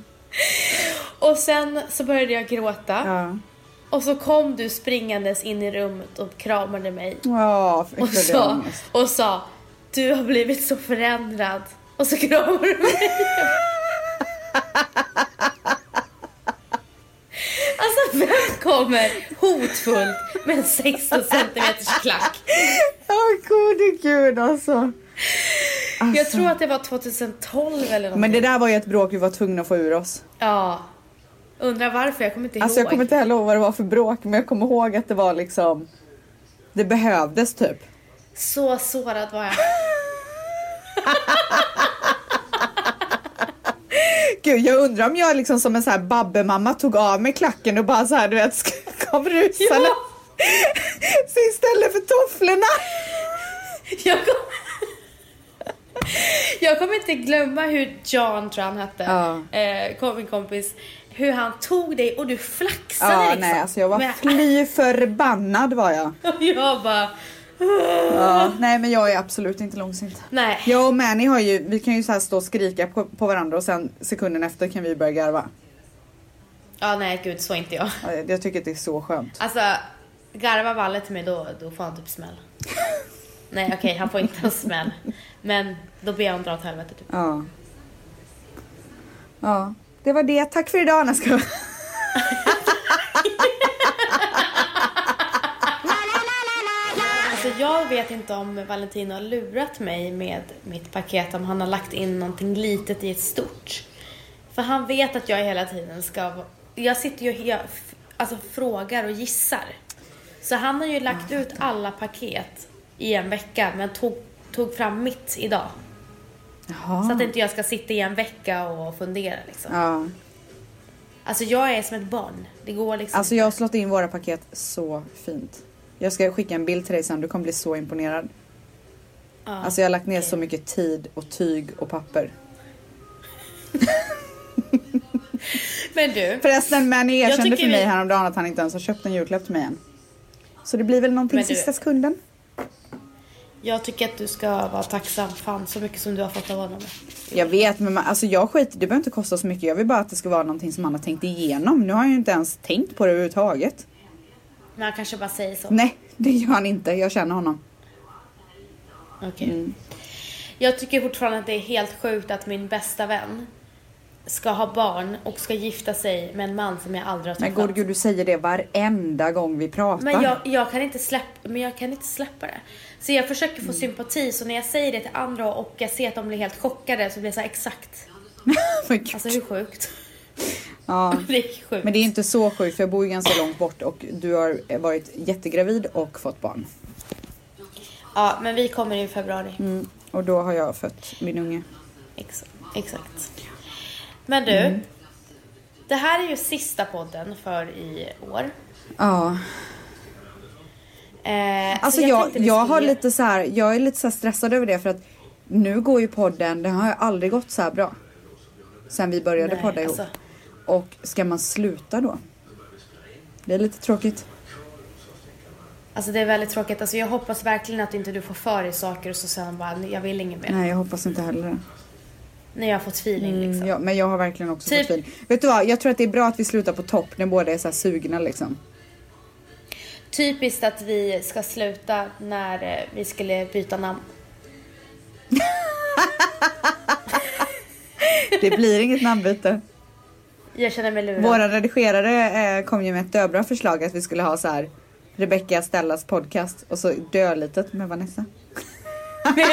Och sen så började jag gråta. Ja. Och så kom du springandes in i rummet och kramade mig. Ja, Och sa, och sa du har blivit så förändrad. Och så kramade du mig. [laughs] kommer hotfullt med en 16 centimeters klack? Åh gode gud alltså. Jag tror att det var 2012 eller något. Men det där var ju ett bråk vi var tvungna att få ur oss. Ja. Undrar varför, jag kommer inte ihåg. Alltså jag kommer inte heller ihåg vad det var för bråk men jag kommer ihåg att det var liksom Det behövdes typ. Så sårad var jag. [laughs] Gud jag undrar om jag liksom som en sån här babbemamma tog av mig klacken och bara så här du vet [laughs] kom rusande. Ja. [laughs] Så istället för tofflorna. Jag kommer... Jag kommer inte glömma hur John, tror han hette, Ja. eh, kom min kompis, hur han tog dig och du flaxade Ja liksom. nej alltså jag var fly förbannad var jag. Och [laughs] jag bara... Ja, nej men jag är absolut inte långsint. Nej. Jag och Manny har ju, vi kan ju så här stå och skrika på, på varandra och sen sekunden efter kan vi börja garva. Ja, nej gud, så är inte jag. Ja, Jag tycker att det är så skönt. Alltså, garvar Valle till mig då, då får han typ smäll. [laughs] nej okej, han får inte en smäll. Men då ber jag honom dra åt helvete typ. Ja. Ja, det var det. Tack för idag. Nej, jag... Alltså [laughs] jag vet inte om Valentino har lurat mig med mitt paket, om han har lagt in någonting litet i ett stort. För han vet att jag hela tiden ska... Jag sitter ju f- alltså, frågar och gissar. Så han har ju lagt ut alla paket i en vecka, men tog, tog fram mitt idag. Jaha. Så att inte jag ska sitta i en vecka och fundera liksom. Ja. Alltså jag är som ett barn. Det går liksom Alltså jag har slått in våra paket så fint. Jag ska skicka en bild till dig sen. Du kommer bli så imponerad. Ja. Alltså jag har lagt ner så mycket tid och tyg och papper. [laughs] Men du, Förresten, Manny erkände för mig vi- häromdagen att han inte ens har köpt en julklapp till mig än. Så det blir väl någonting Men du- sista sekunden. jag tycker att du ska vara tacksam fan så mycket som du har fått av honom. Jag vet, men man, alltså jag skiter Det behöver inte kosta så mycket. Jag vill bara att det ska vara någonting som han har tänkt igenom. Nu har jag ju inte ens tänkt på det överhuvudtaget. Men han kanske bara säger så. Nej, det gör han inte. Jag känner honom. Okej. Mm. Jag tycker fortfarande att det är helt sjukt att min bästa vän ska ha barn och ska gifta sig med en man som jag aldrig har Men träffat. gode gud, du säger det varenda gång vi pratar. Men jag, jag, kan inte släppa, men jag kan inte släppa det. Så jag försöker få Mm. sympati, så när jag säger det till andra och jag ser att de blir helt chockade så blir jag så här, exakt. [laughs] Men. Alltså hur sjukt? Ja. [laughs] Det är sjukt. Men det är inte så sjukt för jag bor ju ganska långt bort och du har varit jättegravid och fått barn. Ja, men vi kommer i februari. Mm. Och då har jag fött min unge. Ex- exakt. Men du, Mm. det här är ju sista podden för i år. Ja. Eh, Alltså så jag, jag skulle har lite så här, jag är lite så stressad över det för att nu går ju podden, det har ju aldrig gått så här bra. Sen vi började Nej, podda ihop. alltså. Och ska man sluta då? Det är lite tråkigt. Alltså det är väldigt tråkigt. Alltså jag hoppas verkligen att inte du får för dig saker och så sen bara, jag vill inget mer. Nej jag hoppas inte heller. När jag har fått feeling liksom. Mm, ja, men jag har verkligen också Typ- fått feeling. Vet du vad, jag tror att det är bra att vi slutar på topp när båda är så här sugna liksom. Typiskt att vi ska sluta när eh, vi skulle byta namn. [laughs] Det blir inget namnbyte. Jag känner mig lurad. Våra redigerare eh, kom ju med ett döbra förslag att vi skulle ha så här Rebecca Stellas podcast och så dölitet med Vanessa. [laughs]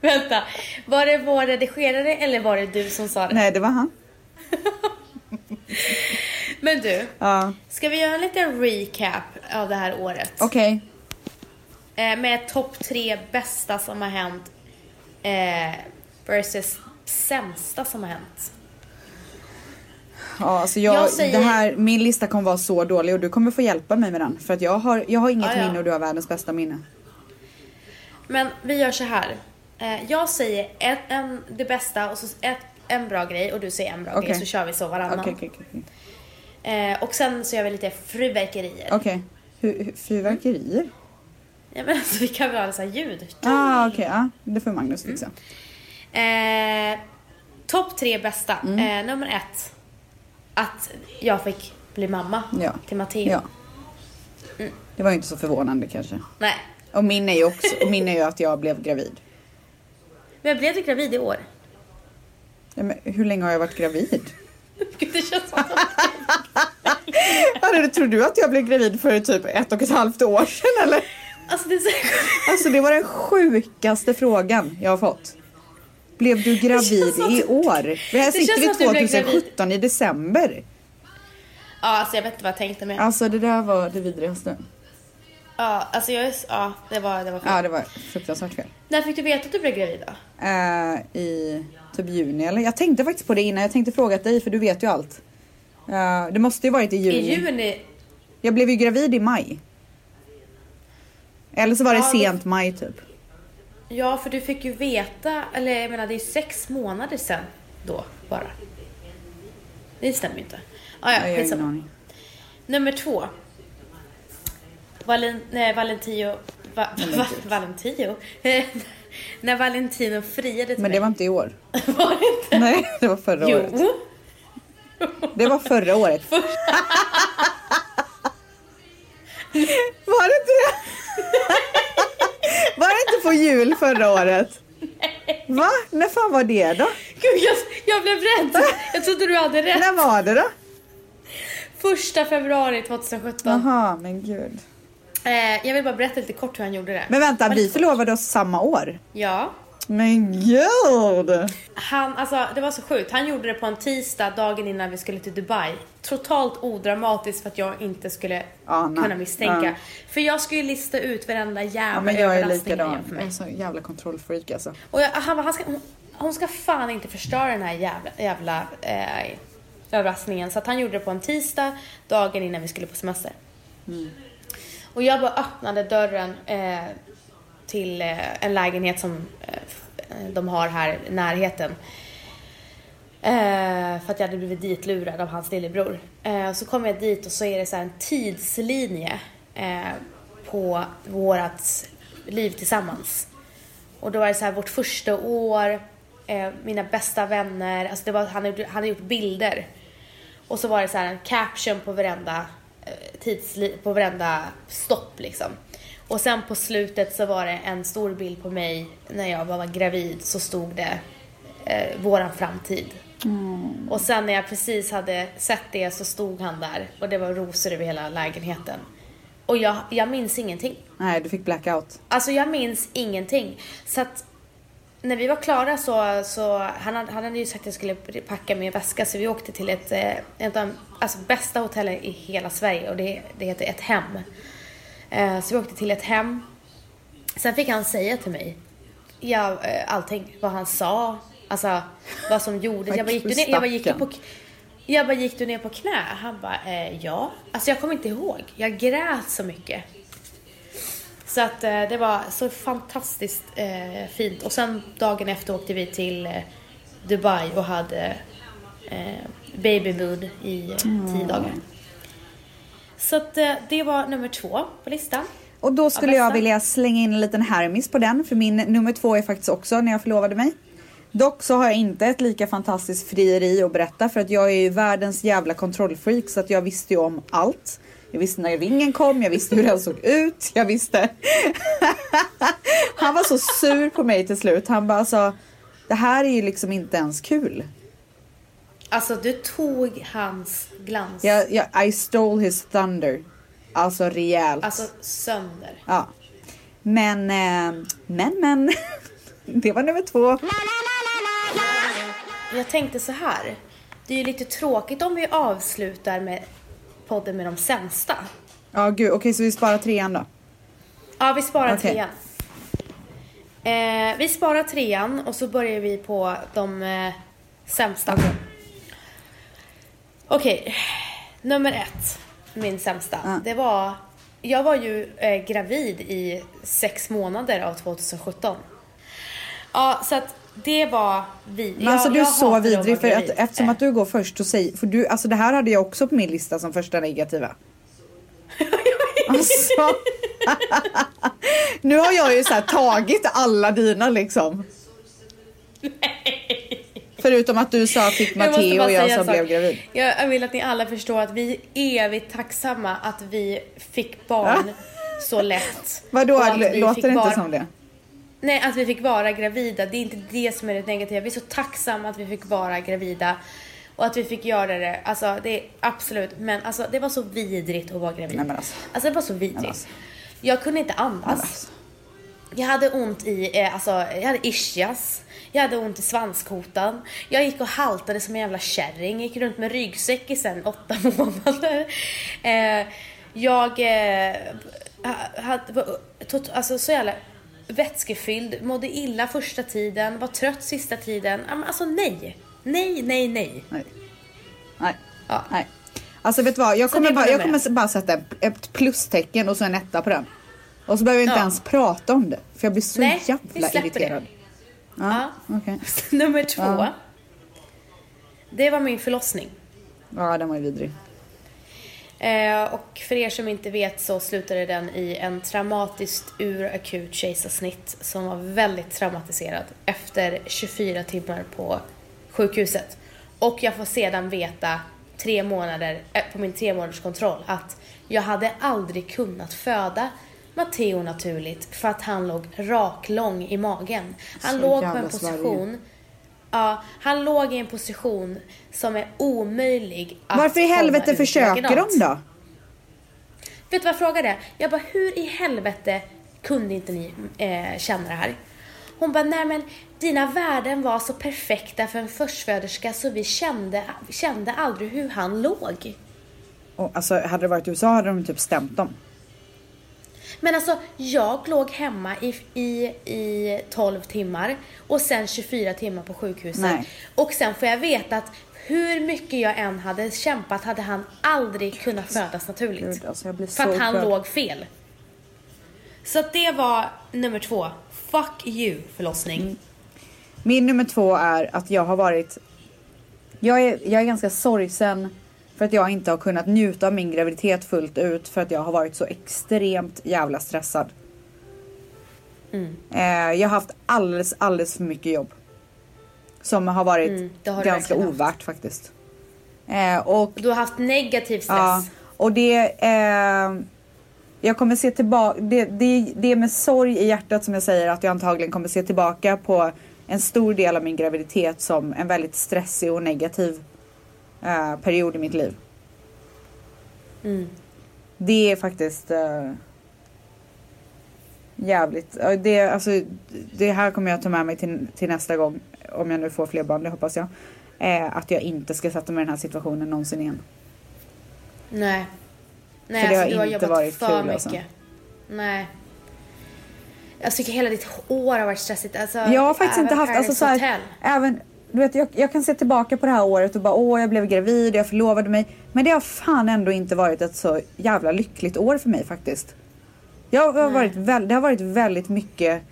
Vänta, var det vår redigerare eller var det du som sa det? Nej det var han. [laughs] Men du, Ja, ska vi göra en liten recap av det här året? okej. Eh, med topp tre bästa som har hänt eh, versus sämsta som har hänt. Ja, alltså jag, Jag säger- det här, min lista kommer vara så dålig och du kommer få hjälpa mig med den. För att jag har, jag har inget Ja, ja. minne och du har världens bästa minne. Men vi gör så här. Eh, jag säger en, en, det bästa och så ett, en bra grej och du säger en bra Okej. grej så kör vi så varannan. Okej, okej. Eh, och sen så gör vi lite fyrverkerier. Okej, hur, fyrverkerier? Ja, men alltså, vi kan väl ha så här ljud. Ah, okej. ja. Det får Magnus fixa. Eh, Topp tre bästa. Mm. Eh, nummer ett. Att jag fick bli mamma Ja. till Matteo. Ja. Det var ju inte så förvånande kanske. Nej. Och min är ju också, och min är ju att jag blev gravid. Men jag blev inte gravid i år. Ja, men hur länge har jag varit gravid? [laughs] Gud, det känns som [laughs] Hade, tror du att jag blev gravid för typ ett och ett halvt år sedan eller? Alltså det så Alltså det var den sjukaste frågan jag har fått. Blev du gravid i år? Vi här Det sitter vi som att du blev 2017 i december. Ja, alltså jag vet inte vad jag tänkte med. Alltså det där var det vidrigaste. Ja, alltså jag. Ja, det var, det var fel. Ja det var fruktansvärt fel. När fick du veta att du blev gravid då? Eh, I typ juni eller? Jag tänkte faktiskt på det innan. Jag tänkte fråga dig för du vet ju allt. Eh, det måste ju varit i juni. I juni? Jag blev ju gravid i maj. Eller så var det Ja, sent maj typ. Ja, för du fick ju veta, eller jag menar det är sex månader sedan då bara. Det stämmer ju inte. Ah, ja, jag har ingen aning. Nummer två. Valen, nej, Valentio... Va, va, Valentio? [laughs] När Valentino friade till Men det mig. var inte i år. [laughs] var det inte? Nej, det var förra året. Jo. Det var förra året. [laughs] Var det inte det? Var det på jul förra året? Va? När fan var det då? Gud, jag, jag blev rädd. Jag trodde du hade rätt. När var det då? Första februari 2017. Jaha, men gud. Eh, jag vill bara berätta lite kort hur han gjorde det. Men vänta, vi förlovade oss samma år. Ja. Men gud! Han, alltså det var så sjukt. Han gjorde det på en tisdag, dagen innan vi skulle till Dubai. Totalt odramatiskt för att jag inte skulle Ana. kunna misstänka. Ja. För jag skulle ju lista ut varenda jävla Ja, men jag är likadan. för Jag är mig. så jävla kontrollfreak alltså. Och jag, han, han ska, hon, hon ska fan inte förstöra den här jävla, jävla eh, överraskningen. Så att han gjorde det på en tisdag, dagen innan vi skulle på semester. Och jag bara öppnade dörren eh, till eh, en lägenhet som eh, de har här i närheten. Eh, för att jag hade blivit ditlurad av hans lillebror. Så kom jag dit och så är det så här en tidslinje på vårt liv tillsammans. Och då var det så här vårt första år, mina bästa vänner, alltså det var, han, hade, han hade gjort bilder. Och så var det så här en caption på varenda, tidsli, på varenda stopp liksom. Och sen på slutet så var det en stor bild på mig när jag var gravid så stod det eh, våran framtid. Och sen när jag precis hade sett det så stod han där och det var rosor över hela lägenheten. Och jag, jag minns ingenting. Nej, du fick blackout. Alltså jag minns ingenting. Så att när vi var klara så, så han, hade, han hade ju sagt att jag skulle packa min väska så vi åkte till ett, eh, ett av de alltså, bästa hotellen i hela Sverige och det, det heter ett hem. Eh, så vi åkte till ett hem. Sen fick han säga till mig ja, eh, allting, vad han sa, alltså vad som gjordes. Jag bara, gick du ner, jag bara, gick du på, jag bara, gick du ner på knä? Han bara, eh, ja. Alltså jag kommer inte ihåg. Jag grät så mycket. Så att eh, det var så fantastiskt eh, fint. Och sen dagen efter åkte vi till eh, Dubai och hade eh, baby mood i eh, tio dagar. Så att eh, det var nummer två på listan. Och då skulle Ja, jag vilja slänga in en liten Hermis på den, för min nummer två är faktiskt också när jag förlovade mig. Dock så har jag inte ett lika fantastiskt frieri att berätta för att jag är ju världens jävla kontrollfreak så att jag visste ju om allt. Jag visste när ringen kom, jag visste hur den såg ut, jag visste. [laughs] Han var så sur på mig till slut. Han bara alltså, det här är ju liksom inte ens kul. Alltså du tog hans glans. Jag, jag, I stole his thunder. Alltså rejält. Alltså sönder. Ja. Men, eh, men, men. [laughs] Det var nummer två. Jag tänkte så här. Det är ju lite tråkigt om vi avslutar med podden med de sämsta. Ja, gud. Okej, så vi sparar trean då. Ja, vi sparar Okej. trean. Eh, vi sparar trean och så börjar vi på de eh, sämsta. Okej, nummer ett, min sämsta. Ja. Det var, jag var ju eh, gravid i sex månader av 2017. Ja, så att det var vi. Men alltså du är så vidrig för att, eftersom att du går först så säger, för du, alltså det här hade jag också på min lista som första negativa. [laughs] Alltså. [laughs] nu har jag ju så tagit alla dina liksom. Förutom att du sa fick måste Matteo och jag som blev gravid. Jag vill att ni alla förstår att vi är evigt tacksamma att vi fick barn så lätt. Vadå, låter det inte som det? Nej, att vi fick vara gravida. Det är inte det som är det negativa. Vi är så tacksamma att vi fick vara gravida. Och att vi fick göra det. Alltså, det är absolut. Men alltså, det var så vidrigt att vara gravid. Nej, men alltså. Alltså, det var så vidrigt. Alltså. Jag kunde inte andas. Alltså. Jag hade ont i, eh, alltså, jag hade ischias. Jag hade ont i svanskotan. Jag gick och haltade som en jävla kärring. Gick runt med ryggsäck i sen åtta [laughs] månader. Eh, jag eh, ha- hade, var, tot, alltså så jävla vätskefylld, mådde illa första tiden, var trött sista tiden. Alltså nej. Nej, nej, nej. Nej. Nej. Ja. Nej. Alltså vet du vad, jag Så kommer, bara, jag kommer bara sätta ett plustecken och så en etta på den. Och så behöver vi inte Ja. ens prata om det. För jag blir så Nej, jävla irriterad. det. Ja, okej. [laughs] Nummer två. Ja. Det var min förlossning. Ja, den var ju vidrig. Eh, och för er som inte vet så slutade den i en traumatiskt urakut kejsarsnitt som var väldigt traumatiserad efter 24 timmar på sjukhuset. Och jag får sedan veta tre månader, eh, på min tre månaders kontroll att jag hade aldrig kunnat föda Matteo naturligt för att han låg raklång i magen. Han Så låg på en Sverige. position Ja, han låg i en position som är omöjlig att Varför i helvete försöker de då? Vet du vad jag frågade? Jag bara, hur i helvete kunde inte ni eh, känna det här? Hon bara, nej men dina värden var så perfekta för en förstföderska så vi kände, kände aldrig hur han låg. Och, alltså, hade det varit USA hade de typ stämt dem. Men alltså, jag låg hemma i, i, i 12 timmar och sen 24 timmar på sjukhuset. Nej. Och sen får jag veta att hur mycket jag än hade kämpat hade han aldrig kunnat födas naturligt. Gud, alltså, för att han upprörd. låg fel. Så att det var nummer två. Fuck you förlossning. Mm. Min nummer två är att jag har varit... Jag är, jag är ganska sorgsen för att jag inte har kunnat njuta av min graviditet fullt ut för att jag har varit så extremt jävla stressad. Mm. Eh, jag har haft alldeles, alldeles för mycket jobb. Som har varit Mm, har ganska ovärt faktiskt. Eh, och Du har haft negativ stress. Ja, och det... Eh, jag kommer se tillbaka... Det, det, det är med sorg i hjärtat som jag säger att jag antagligen kommer se tillbaka på en stor del av min graviditet som en väldigt stressig och negativ eh, period i mitt liv. Mm. Det är faktiskt eh, jävligt. ja, Det, alltså, det här kommer jag ta med mig till, till nästa gång. Om jag nu får fler barn, det hoppas jag. Eh, att jag inte ska sätta mig i den här situationen någonsin igen. Nej. Nej, För det alltså har du har inte jobbat varit för kul, mycket. alltså. Nej. Jag tycker hela ditt år har varit stressigt. Alltså, Jag har faktiskt inte haft, alltså så här, även, du vet jag, jag kan se tillbaka på det här året och bara åh jag blev gravid, jag förlovade mig. Men det har fan ändå inte varit ett så jävla lyckligt år för mig faktiskt. Jag har Nej. varit väl, det har varit väldigt mycket,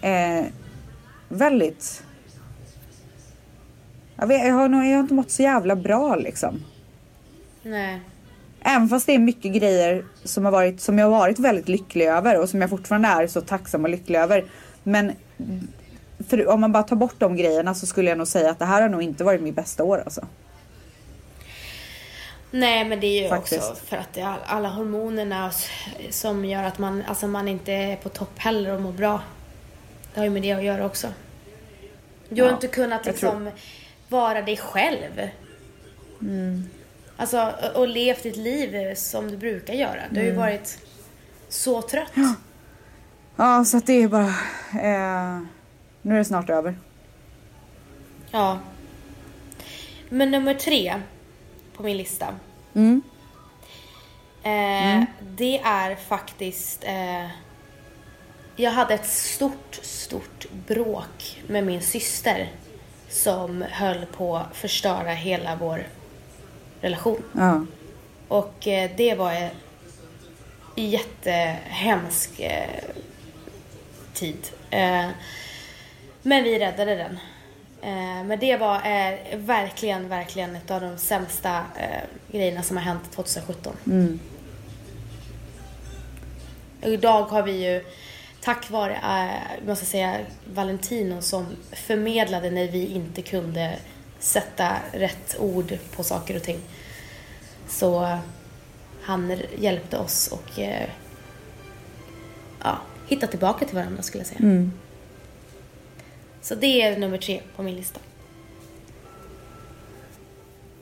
eh, väldigt, jag, vet, jag, har nog, jag har inte mått så jävla bra liksom. Nej. Även fast det är mycket grejer som, har varit, som jag har varit väldigt lycklig över och som jag fortfarande är så tacksam och lycklig över. Men för, om man bara tar bort de grejerna så skulle jag nog säga att det här har nog inte varit mitt bästa år alltså. Nej, men det är ju också Faktiskt. för att alla hormonerna som gör att man, alltså man inte är på topp heller och mår bra. Det har ju med det att göra också. Du har Ja, inte kunnat liksom vara dig själv. Alltså, och- levt ditt liv som du brukar göra. Du har ju varit så trött. Ja, så att det är bara... Eh, nu är det snart över. Ja. Men nummer tre på min lista. Mm. Eh, Det är faktiskt... Eh, jag hade ett stort, stort bråk med min syster som höll på att förstöra hela vår relation. Ja. Och eh, det var en jättehemsk eh, tid. Eh, men vi räddade den. Eh, men det var eh, verkligen, verkligen ett av de sämsta eh, grejerna som har hänt 2017. Och idag har vi ju tack vare, äh, måste säga, Valentino som förmedlade när vi inte kunde sätta rätt ord på saker och ting. Så eh, han hjälpte oss och eh, ja, hitta tillbaka till varandra skulle jag säga. Så det är nummer tre på min lista.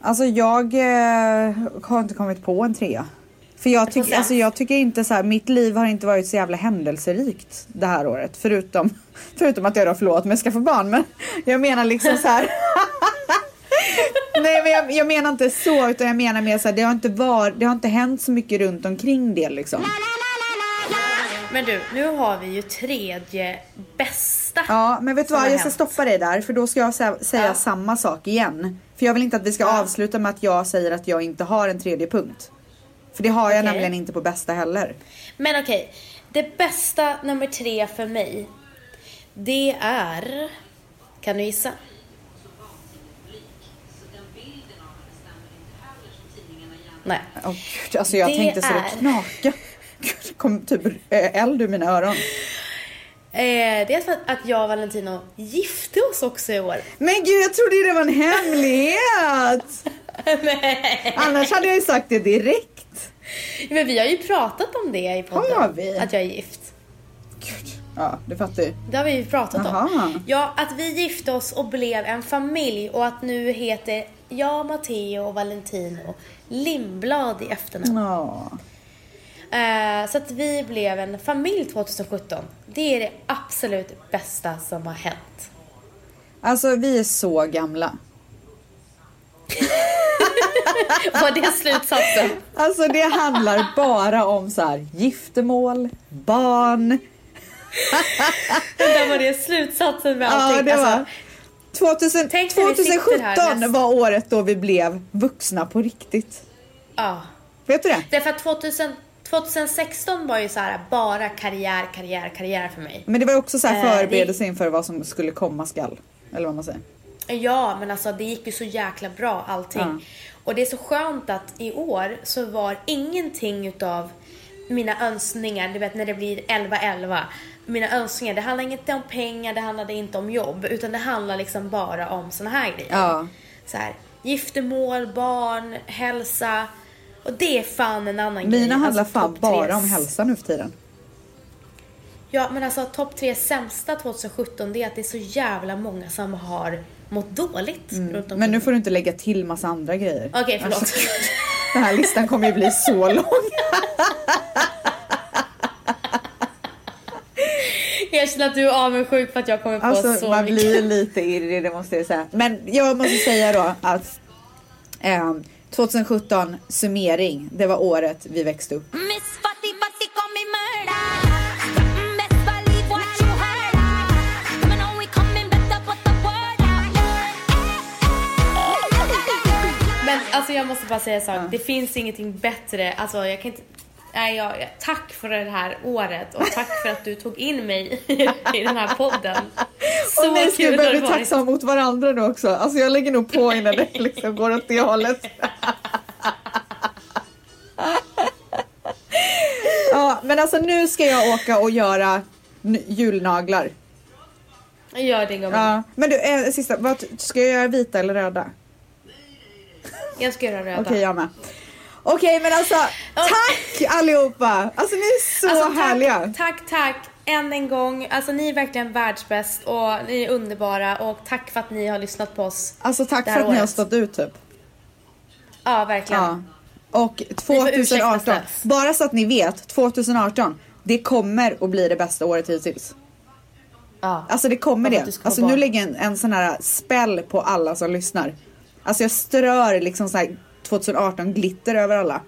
Alltså jag eh, har inte kommit på en trea. För jag, tyck, alltså jag tycker inte så här, mitt liv har inte varit så jävla händelserikt det här året. Förutom, [laughs] förutom att jag har förlåt mig ska få barn. Men jag menar liksom så här. [laughs] Nej men jag, jag menar inte så utan jag menar mer så här, det har inte varit, det har inte hänt så mycket runt omkring det liksom. Men du, nu har vi ju tredje bästa. Ja men vet du vad, jag ska stoppa dig där för då ska jag sä- säga Ja. samma sak igen. För jag vill inte att vi ska Ja. avsluta med att jag säger att jag inte har en tredje punkt. För det har jag Okej. nämligen inte på bästa heller. Men okej, det bästa nummer tre för mig, det är... Kan du gissa? Nej. Åh gud, alltså jag Det tänkte så det är- knaka. Gud, [laughs] det kom typ eld ur mina öron. Eh, det är för att, att jag och Valentino gifte oss också i år. Men gud, jag trodde det var en hemlighet. [laughs] Annars hade jag ju sagt det direkt. Men vi har ju pratat om det i podden. Har vi? Att jag är gift. Gud. Ja, det fattar ju. Det har vi ju pratat Jaha. om. Ja, att vi gifte oss och blev en familj och att nu heter jag, Matteo och Valentino Lindblad i efternamn. Ja. Eh, så att vi blev en familj 2017. Det är det absolut bästa som har hänt. Alltså vi är så gamla. [laughs] Var det slutsatsen? Alltså det handlar bara om så här giftermål, barn. [laughs] Där var det slutsatsen med allting. Ja, det var. Alltså, 2000, Tänk när vi sitter 2017 här näst- var året då vi blev vuxna på riktigt. ja. Vet du det? Därför att 2000, 2016 var ju så här bara karriär, karriär, karriär för mig. Men det var också så här Eh, det- förberedelse inför vad som skulle komma skall. Eller vad man säger. Ja, men alltså det gick ju så jäkla bra allting. Ja. Och det är så skönt att i år så var ingenting utav mina önskningar, du vet när det blir 11-11, mina önskningar, det handlar inte om pengar, det handlade inte om jobb, utan det handlar liksom bara om såna här grejer. Ja. Så här, giftermål, barn, hälsa. Och det är fan en annan grej. Mina handlar Alltså, fan tre bara om hälsa nu för tiden. Ja, men alltså topp tre sämsta 2017 det är att det är så jävla många som har mått dåligt runt omkring. Men nu får du inte lägga till massa andra grejer. Okej, förlåt. Alltså, [laughs] den här listan kommer ju bli så [laughs] lång. Jag känner att du är avundsjuk för att jag kommer på Alltså så man mycket. blir lite irrig, det måste jag säga. Men jag måste säga då att ehm, 2017 summering, det var året vi växte upp. Men alltså jag måste bara säga en sak. Det finns ingenting bättre. Alltså jag kan inte... Nej, jag, tack för det här året och tack för att du tog in mig i den här podden. Så och ni ska det bli tacksamma mot varandra nu också. Alltså jag lägger nog på innan det [laughs] liksom går åt det hållet. ja, men alltså nu ska jag åka och göra julnaglar. Gör det gumman. Ja. Men du, eh, sista, vad, ska jag göra vita eller röda? Jag ska göra röda. Okej, jag med. Okej, men alltså tack allihopa! Alltså ni är så Alltså, härliga. tack, tack, tack än en gång. Alltså ni är verkligen världsbäst och ni är underbara och tack för att ni har lyssnat på oss. Alltså tack för att ni har året. stått ut typ. Ja, verkligen. Ja. Och får ursäkta 2018, strax. bara så att ni vet, 2018, det kommer att bli det bästa året hittills. Ja. Alltså det kommer det. Alltså nu lägger jag en, en sån här spell på alla som lyssnar. Alltså jag strör liksom så här 2018 glitter över alla.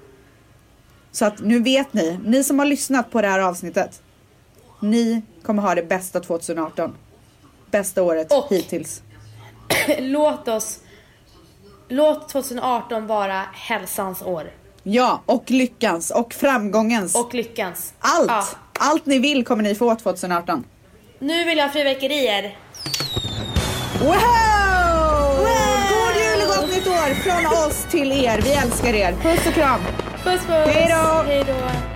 Så att nu vet ni, ni som har lyssnat på det här avsnittet. Ni kommer ha det bästa 2018. Bästa året Och- hittills. [coughs] Låt oss... Låt 2018 vara hälsans år. Ja, och lyckans och framgångens. Och lyckans. allt! Ja. Allt ni vill kommer ni få 2018. Nu vill jag ha fyrverkerier. Wow! År från oss till er. Vi älskar er. Puss och kram. Puss puss. Hej då. Hej då.